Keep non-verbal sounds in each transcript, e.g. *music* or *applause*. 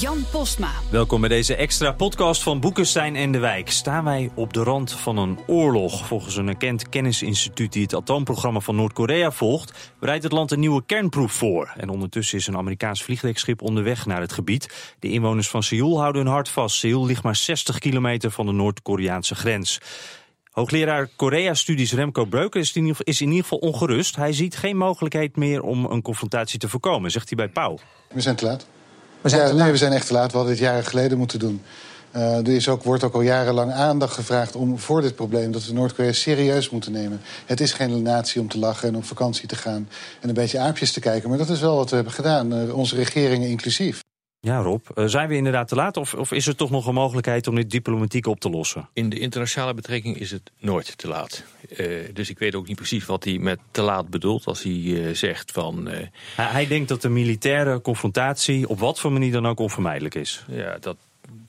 Jan Postma. Welkom bij deze extra podcast van Boekenstein en de Wijk. Staan wij op de rand van een oorlog? Volgens een erkend kennisinstituut die het atoomprogramma van Noord-Korea volgt, bereidt het land een nieuwe kernproef voor. En ondertussen is een Amerikaans vliegdekschip onderweg naar het gebied. De inwoners van Seoul houden hun hart vast. Seoul ligt maar 60 kilometer van de Noord-Koreaanse grens. Hoogleraar Korea-studies Remco Breuken is in, ieder geval, is in ieder geval ongerust. Hij ziet geen mogelijkheid meer om een confrontatie te voorkomen, zegt hij bij Pauw. We zijn te laat. We zijn ja, nee, we zijn echt te laat. We hadden dit jaren geleden moeten doen. Eh, er is ook, wordt ook al jarenlang aandacht gevraagd om voor dit probleem... dat we Noord-Korea serieus moeten nemen. Het is geen natie om te lachen en op vakantie te gaan... en een beetje aapjes te kijken. Maar dat is wel wat we hebben gedaan, eh, onze regeringen inclusief. Ja, Rob, eh, zijn we inderdaad te laat of, of is er toch nog een mogelijkheid om dit diplomatiek op te lossen? In de internationale betrekking is het nooit te laat. Eh, dus ik weet ook niet precies wat hij met te laat bedoelt als hij eh, zegt van... Hij, hij denkt dat de militaire confrontatie op wat voor manier dan ook onvermijdelijk is. ja, dat,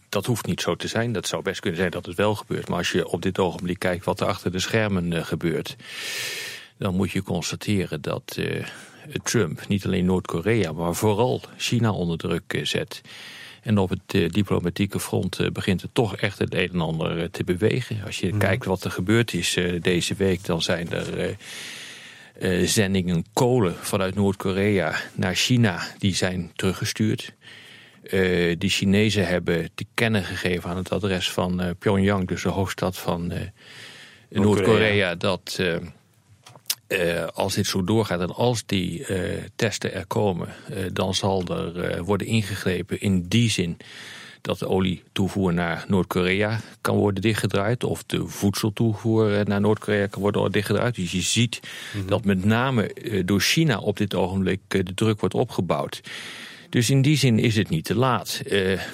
dat hoeft niet zo te zijn. Dat zou best kunnen zijn dat het wel gebeurt. Maar als je op dit ogenblik kijkt wat er achter de schermen gebeurt... dan moet je constateren dat Trump niet alleen Noord-Korea... maar vooral China onder druk eh, zet... En op het eh, diplomatieke front eh, begint het toch echt het een en ander te bewegen. Als je kijkt wat er gebeurd is deze week, dan zijn er zendingen kolen vanuit Noord-Korea naar China. Die zijn teruggestuurd. Eh die Chinezen hebben te kennen gegeven aan het adres van Pyongyang, dus de hoofdstad van Noord-Korea, dat eh, als dit zo doorgaat en als die eh, testen er komen, eh, dan zal er worden ingegrepen in die zin dat de olietoevoer naar Noord-Korea kan worden dichtgedraaid. Of de voedseltoevoer naar Noord-Korea kan worden dichtgedraaid. Dus je ziet dat met name door China op dit ogenblik de druk wordt opgebouwd. Dus in die zin is het niet te laat.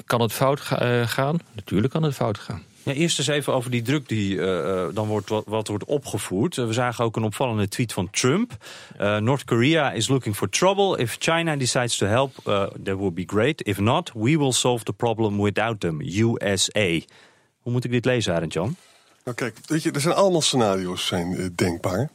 Kan het fout ga- gaan? Natuurlijk kan het fout gaan. Ja, eerst eens even over die druk die eh, eh, dan wordt, wat, wordt opgevoerd. Eh, we zagen ook een opvallende tweet van Trump. Eh, North Korea is looking for trouble. If China decides to help, uh, that would be great. If not, we will solve the problem without them. USA. Hoe moet ik dit lezen, Arend Jan? Nou kijk, weet je, er zijn allemaal scenario's zijn denkbaar.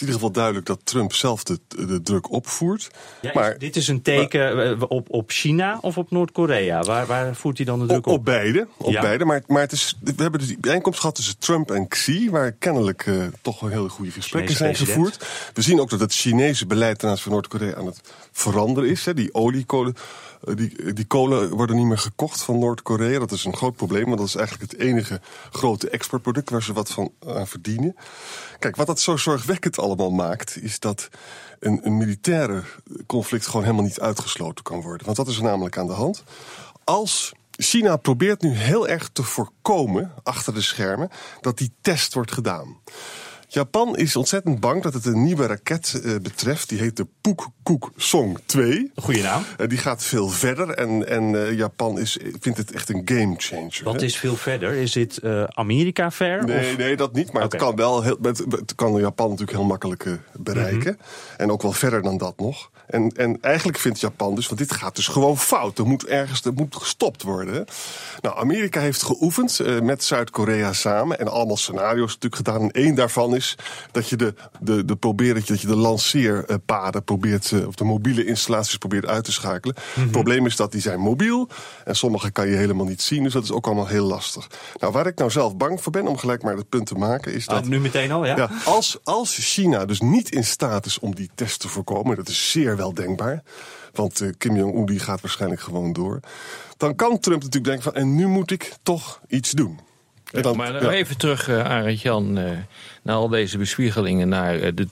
In ieder geval duidelijk dat Trump zelf de, de druk opvoert. Ja, maar is- dit is een teken eh, op, op China of op Noord-Korea? Waar, waar voert hij dan de druk op, op? op beide. Op Ja. beide maar, maar het is, we hebben dus die bijeenkomst gehad tussen Trump en Xi... waar kennelijk eh, toch wel hele goede gesprekken zijn president. gevoerd. We zien ook dat het Chinese beleid ten aanzien van Noord-Korea aan het veranderen is. Hè. Die oliekolen, die, die kolen worden niet meer gekocht van Noord-Korea. Dat is een groot probleem, want dat is eigenlijk het enige grote exportproduct... waar ze wat van aan verdienen. Kijk, wat dat zo zorgwekkend allemaal maakt... is dat een, een militaire conflict gewoon helemaal niet uitgesloten kan worden. Want dat is er namelijk aan de hand. Als China probeert nu heel erg te voorkomen, achter de schermen, dat die test wordt gedaan. Japan is ontzettend bang dat het een nieuwe raket eh, betreft. Die heet de Pukguk Song 2. Goeie naam. Eh, die gaat veel verder en, en eh, Japan is, vindt het echt een game changer. Wat hè? is veel verder? Is dit Amerika ver? Nee, of? nee, dat niet. Maar het kan wel heel, het, het kan Japan natuurlijk heel makkelijk bereiken. Mhm. En ook wel verder dan dat nog. En, en eigenlijk vindt Japan dus, want dit gaat dus gewoon fout. Er moet ergens, er moet gestopt worden. Nou, Amerika heeft geoefend met Zuid-Korea samen. En allemaal scenario's natuurlijk gedaan. En één daarvan is dat je de, de, de probeert, dat je, dat je de lanceerpaden probeert, eh, of de mobiele installaties probeert uit te schakelen. Het probleem is dat die zijn mobiel. En sommige kan je helemaal niet zien. Dus dat is ook allemaal heel lastig. Nou, waar ik nou zelf bang voor ben, om gelijk maar het punt te maken, is dat. Ah, nu meteen al, ja? Ja, als, als China dus niet in staat is om die test te voorkomen, dat is zeer wel denkbaar, want eh, Kim Jong-un die gaat waarschijnlijk gewoon door, dan kan Trump natuurlijk denken van, en nu moet ik toch iets doen. Maar ja. even terug, uh, Arend Jan, uh, naar al deze bespiegelingen naar uh, de,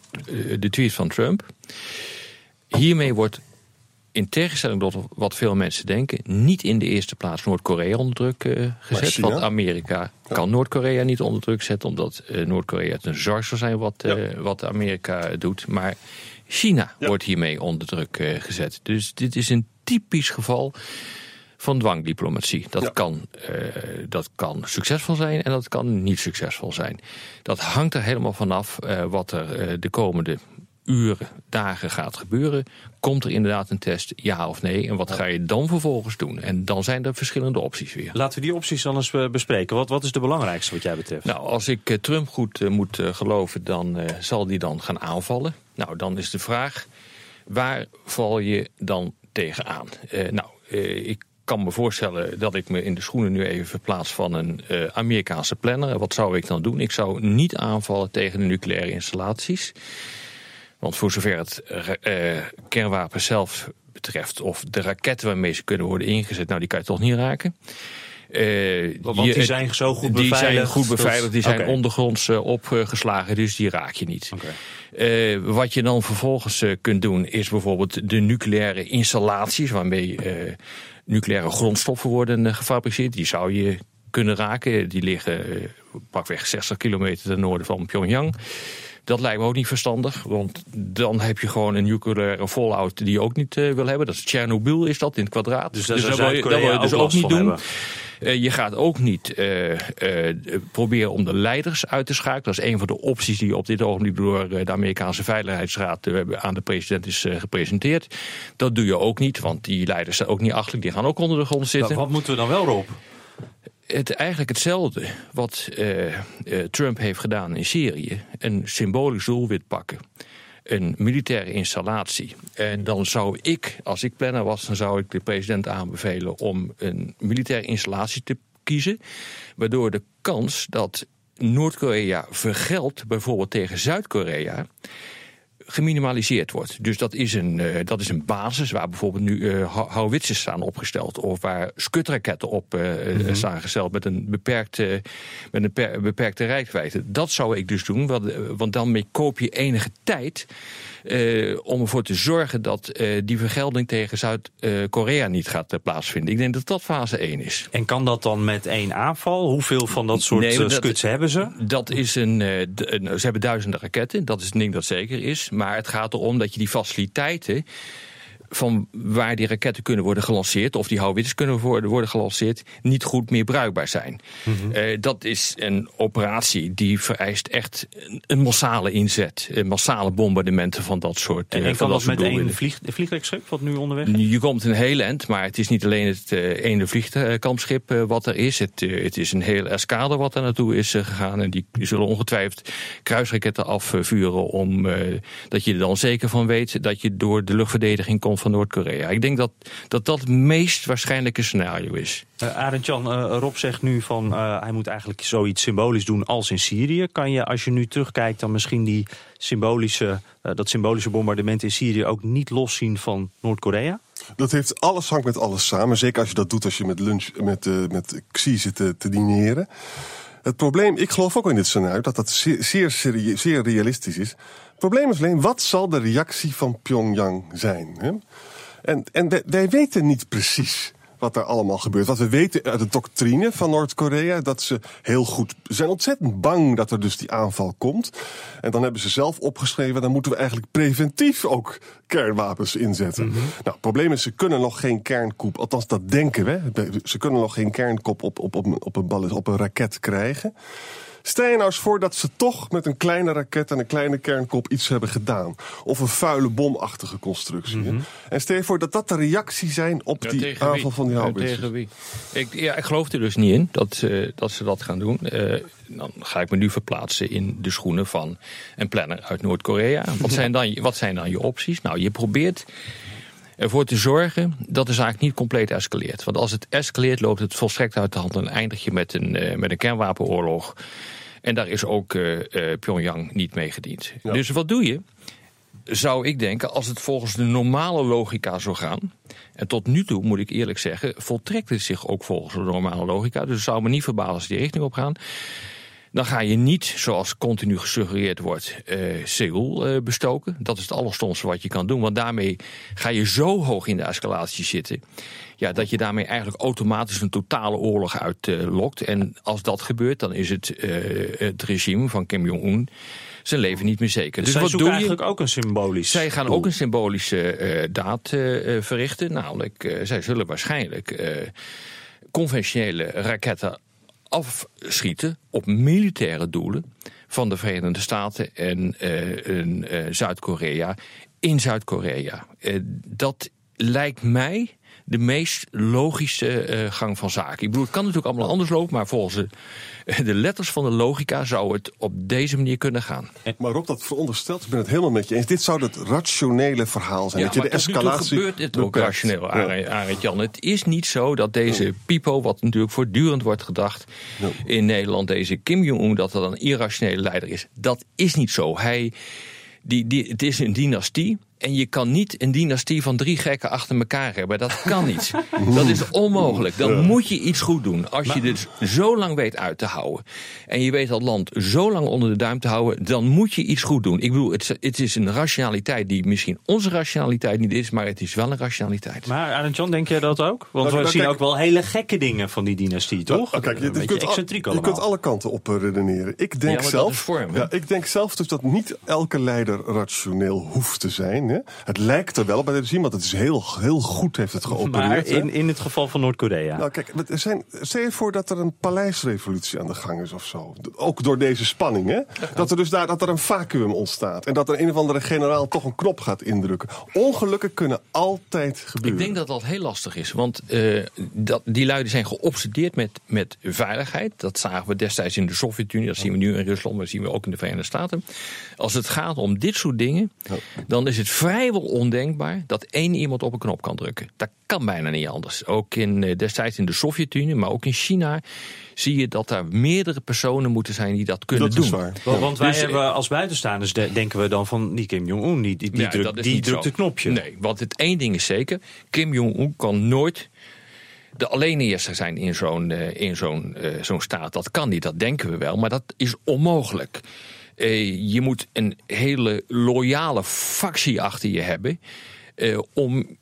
de tweet van Trump. Hiermee wordt in tegenstelling tot wat veel mensen denken, niet in de eerste plaats Noord-Korea onder druk gezet. Want Amerika ja. kan Noord-Korea niet onder druk zetten, omdat Noord-Korea het een zorg zou zijn wat, wat Amerika doet. Maar China wordt hiermee onder druk gezet. Dus dit is een typisch geval van dwangdiplomatie. Dat, kan, dat kan succesvol zijn en dat kan niet succesvol zijn. Dat hangt er helemaal vanaf wat er de komende uren, dagen gaat gebeuren. Komt er inderdaad een test, ja of nee? En wat ga je dan vervolgens doen? En dan zijn er verschillende opties weer. Laten we die opties dan eens eh, bespreken. Wat, wat is de belangrijkste wat jij betreft? Nou, als ik eh, Trump goed uh, moet uh, geloven, dan zal die dan gaan aanvallen. Nou, dan is de vraag, waar val je dan tegenaan? nou, ik kan me voorstellen dat ik me in de schoenen nu even verplaats van een uh, Amerikaanse planner. Wat zou ik dan doen? Ik zou niet aanvallen tegen de nucleaire installaties. Want voor zover het uh, kernwapen zelf betreft, of de raketten waarmee ze kunnen worden ingezet, nou die kan je toch niet raken. Uh, Want die zijn zo goed beveiligd? Die zijn goed beveiligd, die zijn okay. ondergronds uh, opgeslagen, dus die raak je niet. Okay. Uh, wat je dan vervolgens kunt doen, is bijvoorbeeld de nucleaire installaties, waarmee nucleaire grondstoffen worden gefabriceerd. Die zou je kunnen raken. Die liggen pakweg 60 kilometer ten noorden van Pyongyang. Dat lijkt me ook niet verstandig, want dan heb je gewoon een nucleaire fallout die je ook niet uh, wil hebben. Dat is Tsjernobyl, is dat in het kwadraat. Dus, dus dat, wil je, dat wil je dus ook, ook niet doen. Uh, je gaat ook niet uh, proberen om de leiders uit te schakelen. Dat is een van de opties die op dit ogenblik door de Amerikaanse Veiligheidsraad aan de president is gepresenteerd. Dat doe je ook niet, want die leiders zijn ook niet achterlijk. Die gaan ook onder de grond zitten. Wat moeten we dan wel, Rob? Het, eigenlijk hetzelfde wat uh, uh, Trump heeft gedaan in Syrië. Een symbolisch doelwit pakken. Een militaire installatie. En dan zou ik, als ik planner was, dan zou ik de president aanbevelen om een militaire installatie te kiezen. Waardoor de kans dat Noord-Korea vergeldt, bijvoorbeeld tegen Zuid-Korea geminimaliseerd wordt. Dus dat is een, uh, dat is een basis waar bijvoorbeeld nu uh, houwitsers staan opgesteld. Of waar skutraketten op uh, mm -hmm. staan gesteld met een beperkte, met een per, beperkte rijkwijde. Dat zou ik dus doen, want, want dan koop je enige tijd om ervoor te zorgen dat die vergelding tegen Zuid-Korea niet gaat plaatsvinden. Ik denk dat dat fase 1 is. En kan dat dan met één aanval? Hoeveel van dat soort nee, dat, hebben ze? Dat is een, een, ze hebben duizenden raketten, dat is een ding dat zeker is. Maar het gaat erom dat je die faciliteiten van waar die raketten kunnen worden gelanceerd, of die houwitsers kunnen worden, worden gelanceerd, niet goed meer bruikbaar zijn. Mm -hmm. uh, dat is een operatie die vereist echt een, massale inzet, een massale bombardementen van dat soort. En, en kan dat, dat met één vlieg, vliegtuigschip wat nu onderweg is? Je komt een heel eind, maar het is niet alleen het uh, ene vliegkampschip uh, wat er is. Het, het is een heel eskader wat er naartoe is gegaan. En die, die zullen ongetwijfeld kruisraketten afvuren om dat je er dan zeker van weet dat je door de luchtverdediging komt van Noord-Korea. Ik denk dat, dat dat het meest waarschijnlijke scenario is. Uh, Arend Jan, uh, Rob zegt nu van uh, hij moet eigenlijk zoiets symbolisch doen als in Syrië. Kan je als je nu terugkijkt dan misschien die symbolische, dat symbolische bombardement in Syrië ook niet loszien van Noord-Korea? Dat heeft alles hangt met alles samen. Zeker als je dat doet als je met lunch met, met Xi zit te, te dineren. Het probleem, ik geloof ook in dit scenario dat dat zeer, zeer, zeer realistisch is. Het probleem is alleen, wat zal de reactie van Pyongyang zijn? Hè? En, en wij, wij weten niet precies wat er allemaal gebeurt. Wat we weten uit de doctrine van Noord-Korea, dat ze heel goed zijn ontzettend bang dat er dus die aanval komt. En dan hebben ze zelf opgeschreven, dan moeten we eigenlijk preventief ook kernwapens inzetten. Mm -hmm. Nou, het probleem is, ze kunnen nog geen kernkoep, althans dat denken we. Ze kunnen nog geen kernkop op, op, op, op, een, op een raket krijgen. Stel je nou eens voor dat ze toch met een kleine raket en een kleine kernkop iets hebben gedaan. Of een vuile bomachtige constructie. Mm -hmm. En stel je voor dat dat de reactie zijn op ja, die aanval wie? van die houwitsers. tegen wie? Ik, ja, ik geloof er dus niet in dat, uh, dat ze dat gaan doen. Uh, dan ga ik me nu verplaatsen in de schoenen van een planner uit Noord-Korea. *laughs* Wat, zijn dan, wat zijn dan je opties? Nou, je probeert ervoor te zorgen dat de zaak niet compleet escaleert. Want als het escaleert, loopt het volstrekt uit de hand en eindig je met een, uh, met een kernwapenoorlog. En daar is ook uh, uh, Pyongyang niet mee gediend. Ja. Dus wat doe je? Zou ik denken, als het volgens de normale logica zou gaan. En tot nu toe, moet ik eerlijk zeggen, voltrekt het zich ook volgens de normale logica. Dus het zou me niet verbazen als die richting op gaan. Dan ga je niet, zoals continu gesuggereerd wordt, uh, Seoul uh, bestoken. Dat is het allerstomste wat je kan doen. Want daarmee ga je zo hoog in de escalatie zitten. Ja, dat je daarmee eigenlijk automatisch een totale oorlog uitlokt. Uh, en als dat gebeurt, dan is het, het regime van Kim Jong-un zijn leven niet meer zeker. Dus, dus wat doe je? eigenlijk ook een symbolisch. Zij gaan doel. ook een symbolische daad verrichten. Namelijk, zij zullen waarschijnlijk conventionele raketten afschieten op militaire doelen. van de Verenigde Staten en uh, Zuid-Korea in Zuid-Korea. dat lijkt mij de meest logische uh, gang van zaken. Ik bedoel, het kan natuurlijk allemaal anders lopen, maar volgens de, *laughs* de letters van de logica zou het op deze manier kunnen gaan. Maar Rob, dat veronderstelt, ik ben het helemaal met je eens. Dit zou het rationele verhaal zijn. Ja, dat je de escalatie. gebeurt het ook rationeel, Arend Jan. Het is niet zo dat deze Pipo, wat natuurlijk voortdurend wordt gedacht in Nederland, deze Kim Jong-un, dat dat een irrationele leider is. Dat is niet zo. Hij. Die, die, het is een dynastie. En je kan niet een dynastie van drie gekken achter elkaar hebben. Dat kan niet. *laughs* Dat is onmogelijk. Dan moet je iets goed doen. Als je dit zo lang weet uit te houden. En je weet dat land zo lang onder de duim te houden. Dan moet je iets goed doen. Ik bedoel, het, het is een rationaliteit die misschien onze rationaliteit niet is. Maar het is wel een rationaliteit. Maar Arend John, denk jij dat ook? Want we zien ook wel hele gekke dingen van die dynastie, toch? Nou, kijk, je, je, kunt al, je kunt alle kanten op redeneren. Ik denk, zelf, ja, ik denk zelf dus dat niet elke leider rationeel hoeft te zijn. Het lijkt er wel op bij de regime, want het is heel, heel goed heeft het geopereerd. Maar in, in het geval van Noord-Korea? Nou kijk, er zijn, stel je voor dat er een paleisrevolutie aan de gang is of zo. Ook door deze spanning, hè? Dat er dus daar dat er een vacuüm ontstaat. En dat er een of andere generaal toch een knop gaat indrukken. Ongelukken kunnen altijd gebeuren. Ik denk dat dat heel lastig is. Want uh, dat, die luiden zijn geobsedeerd met, met veiligheid. Dat zagen we destijds in de Sovjet-Unie. Dat zien we nu in Rusland. Dat zien we ook in de Verenigde Staten. Als het gaat om dit soort dingen, dan is het vrijwel ondenkbaar dat één iemand op een knop kan drukken. Dat kan bijna niet anders. Ook in, eh, destijds in de Sovjet-Unie, maar ook in China zie je dat er meerdere personen moeten zijn die dat kunnen dat doen. Waar. Want wij dus, hebben eh, als buitenstaanders denken we dan van die Kim Jong-un, die, die, die, drukt, die drukt het knopje. Nee, want het één ding is zeker, Kim Jong-un kan nooit de alleeneerster zijn in zo'n uh, in zo'n zo'n staat. Dat kan niet, dat denken we wel, maar dat is onmogelijk. Uh, je moet een hele loyale factie achter je hebben uh, om,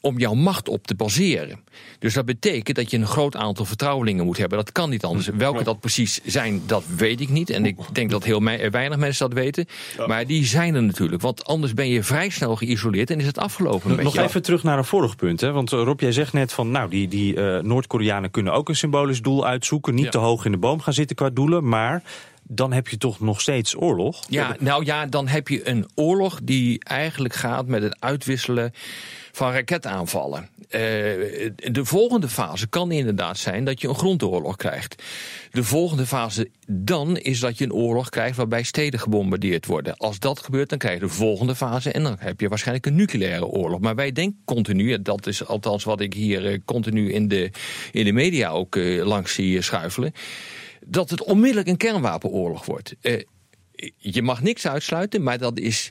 om jouw macht op te baseren. Dus dat betekent dat je een groot aantal vertrouwelingen moet hebben. Dat kan niet anders. Welke dat precies zijn, dat weet ik niet. En ik denk dat heel weinig mensen dat weten. Maar die zijn er natuurlijk. Want anders ben je vrij snel geïsoleerd en is het afgelopen. Nog even terug naar een vorig punt. Hè? Want eh, Rob, jij zegt net van... nou, die, die uh, Noord-Koreanen kunnen ook een symbolisch doel uitzoeken. Niet te hoog in de boom gaan zitten qua doelen. Maar dan heb je toch nog steeds oorlog? Ja, nou ja, dan heb je een oorlog die eigenlijk gaat met het uitwisselen van raketaanvallen. Uh, de volgende fase kan inderdaad zijn dat je een grondoorlog krijgt. De volgende fase dan is dat je een oorlog krijgt waarbij steden gebombardeerd worden. Als dat gebeurt, dan krijg je de volgende fase en dan heb je waarschijnlijk een nucleaire oorlog. Maar wij denken continu, dat is althans wat ik hier uh, continu in de, in de media ook uh, langs zie schuifelen dat het onmiddellijk een kernwapenoorlog wordt. Uh, je mag niks uitsluiten, maar dat is.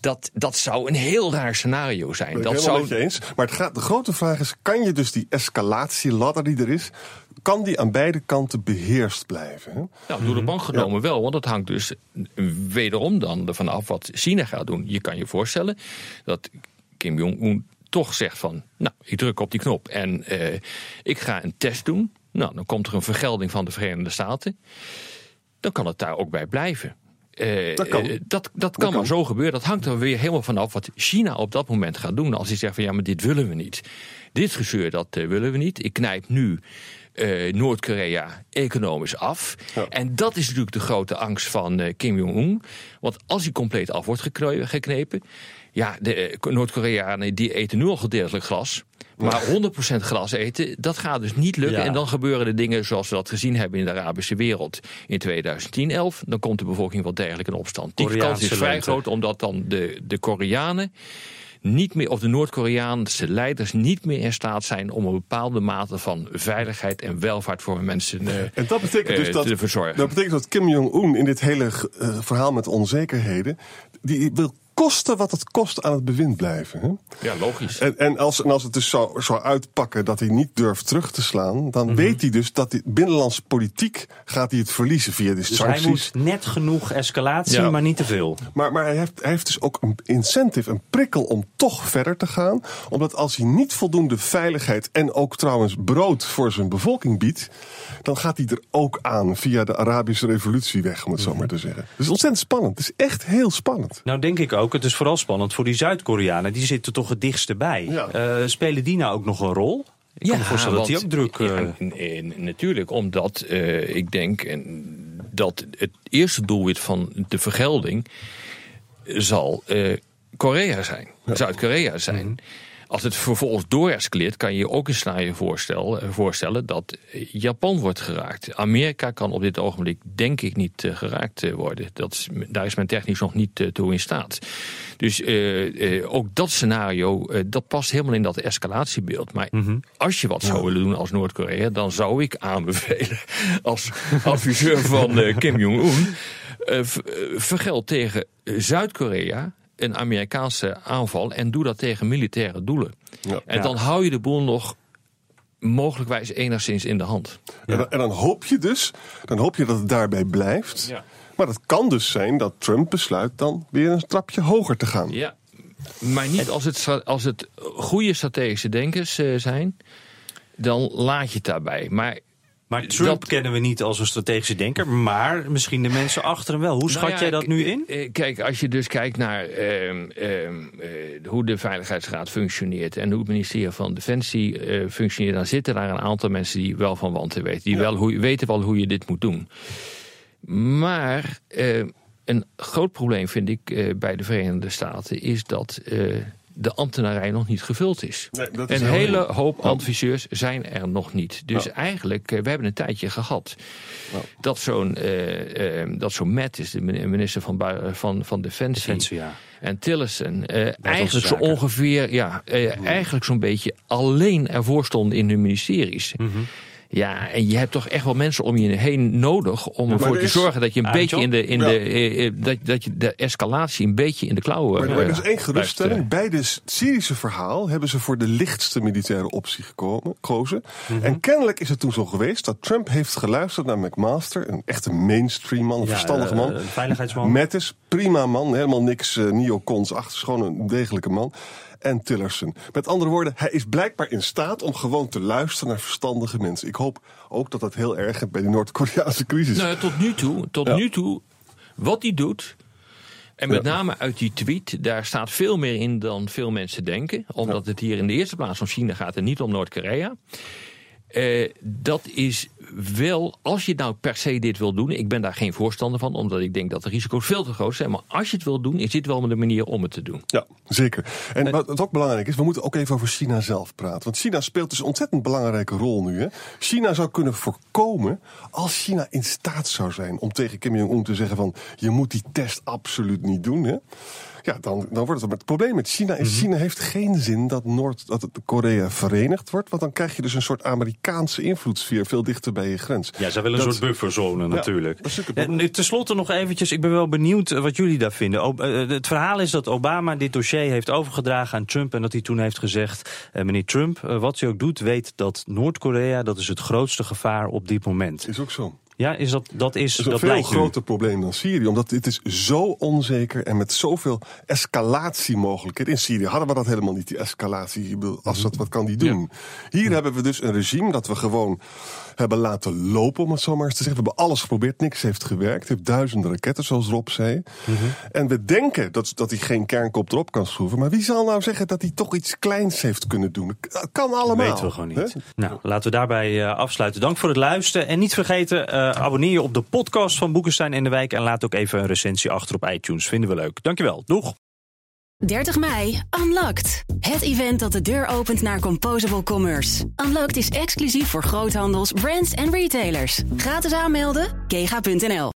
Dat, dat zou een heel raar scenario zijn. Ben dat zou... eens. Maar het gaat, de grote vraag is: kan je dus die escalatieladder die er is, kan die aan beide kanten beheerst blijven? Hè? Nou, door de bank genomen wel, want dat hangt dus wederom dan ervan af wat China gaat doen. Je kan je voorstellen dat Kim Jong-un toch zegt van, nou, ik druk op die knop en uh, ik ga een test doen. Nou, dan komt er een vergelding van de Verenigde Staten. Dan kan het daar ook bij blijven. Uh, dat kan, uh, dat, dat kan maar zo gebeuren. Dat hangt er weer helemaal vanaf wat China op dat moment gaat doen. Als hij zegt van ja, maar dit willen we niet. Dit gezeur, dat uh, willen we niet. Ik knijp nu Noord-Korea economisch af. Ja. En dat is natuurlijk de grote angst van Kim Jong-un. Want als hij compleet af wordt geknepen... ja, de Noord-Koreanen die eten nu al gedeeltelijk glas... Maar 100% gras eten, dat gaat dus niet lukken. Ja. En dan gebeuren de dingen zoals we dat gezien hebben in de Arabische wereld in 2010, 11. Dan komt de bevolking wel degelijk in opstand. Die kans is vrij groot, omdat dan de, de Koreanen niet meer, of de Noord-Koreaanse leiders niet meer in staat zijn om een bepaalde mate van veiligheid en welvaart voor mensen uh, en dat betekent dus uh, dat, te verzorgen. Dat betekent dat Kim Jong-un in dit hele uh, verhaal met onzekerheden, die wil kosten wat het kost aan het bewind blijven. Hè? Ja, logisch. En, en, als, en als het dus zou, zou uitpakken dat hij niet durft terug te slaan, dan mm -hmm. weet hij dus dat die binnenlandse politiek gaat hij het verliezen via de dus sancties. hij moet net genoeg escalatie, ja. maar niet te veel. Maar, maar hij, heeft, hij heeft dus ook een incentive, een prikkel om toch verder te gaan. Omdat als hij niet voldoende veiligheid en ook trouwens brood voor zijn bevolking biedt, dan gaat hij er ook aan via de Arabische revolutie weg, om het zo maar te zeggen. Het is ontzettend spannend. Het is echt heel spannend. Nou, denk ik ook. Het is vooral spannend voor die Zuid-Koreanen. Die zitten toch het dichtste bij. Ja. Uh, spelen die nou ook nog een rol? Ik kan me voorstellen dat die ook druk... Uh... Ja, natuurlijk, omdat uh, ik denk... En dat het eerste doelwit van de vergelding zal uh, Korea zijn, Zuid-Korea zijn. Mhm. Als het vervolgens doorescaleert, kan je je ook een scenario voorstellen, eh, voorstellen dat Japan wordt geraakt. Amerika kan op dit ogenblik denk ik niet uh, geraakt worden. Dat is, daar is men technisch nog niet uh, toe in staat. Dus ook dat scenario, dat past helemaal in dat escalatiebeeld. Maar mhm. als je wat zou willen doen als Noord-Korea, dan zou ik aanbevelen *laughs* als adviseur van Kim Jong-un. vergeld tegen Zuid-Korea een Amerikaanse aanval en doe dat tegen militaire doelen. Ja. En dan hou je de boel nog mogelijkwijs enigszins in de hand. En, dan hoop je dus, dan hoop je dat het daarbij blijft. Ja. Maar het kan dus zijn dat Trump besluit dan weer een trapje hoger te gaan. Ja, maar niet als het, als het goede strategische denkers eh, zijn, dan laat je het daarbij. Maar maar Trump kennen we niet als een strategische denker, maar misschien de mensen achter hem wel. Hoe schat nou jij dat nu in? Eh, kijk, als je dus kijkt naar uh, uh, hoe de Veiligheidsraad functioneert en hoe het ministerie van Defensie uh, functioneert, dan zitten daar een aantal mensen die wel van wanten weten. Die wel hoe, weten wel hoe je dit moet doen. Maar een groot probleem vind ik bij de Verenigde Staten is dat de ambtenarij nog niet gevuld is. Nee, is een hele hoop adviseurs zijn er nog niet. Dus eigenlijk, eh, we hebben een tijdje gehad dat zo'n uh, uh, dat zo'n Matt is, de minister van, van, van Defensie. Defensie ja. En Tillerson eigenlijk zo ongeveer, ja, eigenlijk zo'n beetje alleen ervoor stonden in hun ministeries. Mm ja, en je hebt toch echt wel mensen om je heen nodig om ervoor te zorgen dat je een beetje in de, in de, eh, eh, dat, dat je de escalatie een beetje in de klauwen. Maar, er is één geruststelling. Bij het Syrische verhaal hebben ze voor de lichtste militaire optie gekomen, gekozen. Mhm. En kennelijk is het toen zo geweest dat Trump heeft geluisterd naar McMaster, een echte mainstream man, een verstandige man. Een veiligheidsman. Mattis, prima man, helemaal niks uh, neocons achter, gewoon een degelijke man en Tillerson. Met andere woorden, hij is blijkbaar in staat om gewoon te luisteren naar verstandige mensen. Ik hoop ook dat dat heel erg bij de Noord-Koreaanse crisis. Nou, tot nu toe, tot nu toe, wat hij doet. En met name uit die tweet, daar staat veel meer in dan veel mensen denken. Omdat het hier in de eerste plaats om China gaat en niet om Noord-Korea. Uh, dat is wel, als je nou per se dit wil doen, ik ben daar geen voorstander van, omdat ik denk dat de risico's veel te groot zijn. Maar als je het wil doen, is dit wel de manier om het te doen. Ja, zeker. En wat ook belangrijk is, we moeten ook even over China zelf praten. Want China speelt dus een ontzettend belangrijke rol nu. Hè? China zou kunnen voorkomen, als China in staat zou zijn om tegen Kim Jong-un te zeggen van, je moet die test absoluut niet doen. Hè? Ja, dan, dan wordt het het probleem met China is, mhm. China heeft geen zin dat Noord, dat Korea verenigd wordt. Want dan krijg je dus een soort Amerikaanse invloedssfeer veel dichter bij je grens. Ja, zij willen een soort bufferzone natuurlijk. En ten slotte nog eventjes, ik ben wel benieuwd wat jullie daar vinden. Eh, het verhaal is dat Obama dit dossier heeft overgedragen aan Trump. En dat hij toen heeft gezegd, eh, meneer Trump, eh, wat u ook doet, weet dat Noord-Korea, dat is het grootste gevaar op dit moment. Is ook zo. Ja, is dat, dat is, dat is een veel groter probleem dan Syrië. Omdat dit is zo onzeker en met zoveel escalatiemogelijkheden. In Syrië hadden we dat helemaal niet, die escalatie. Als dat, wat kan die doen? Hier hebben we dus een regime dat we gewoon hebben laten lopen, om het zo maar eens te zeggen. We hebben alles geprobeerd, niks heeft gewerkt. heeft duizenden raketten, zoals Rob zei. Mhm. En we denken dat, dat hij geen kernkop erop kan schroeven. Maar wie zal nou zeggen dat hij toch iets kleins heeft kunnen doen? Dat kan allemaal. Dat weten we gewoon niet. Nou, laten we daarbij uh, afsluiten. Dank voor het luisteren. En niet vergeten, uh, abonneer je op de podcast van Boekenstein en de Wijk. En laat ook even een recensie achter op iTunes. Vinden we leuk. Dankjewel. Doeg! 30 mei, Unlocked. Het event dat de deur opent naar Composable Commerce. Unlocked is exclusief voor groothandels, brands en retailers. Gratis aanmelden, kega.nl.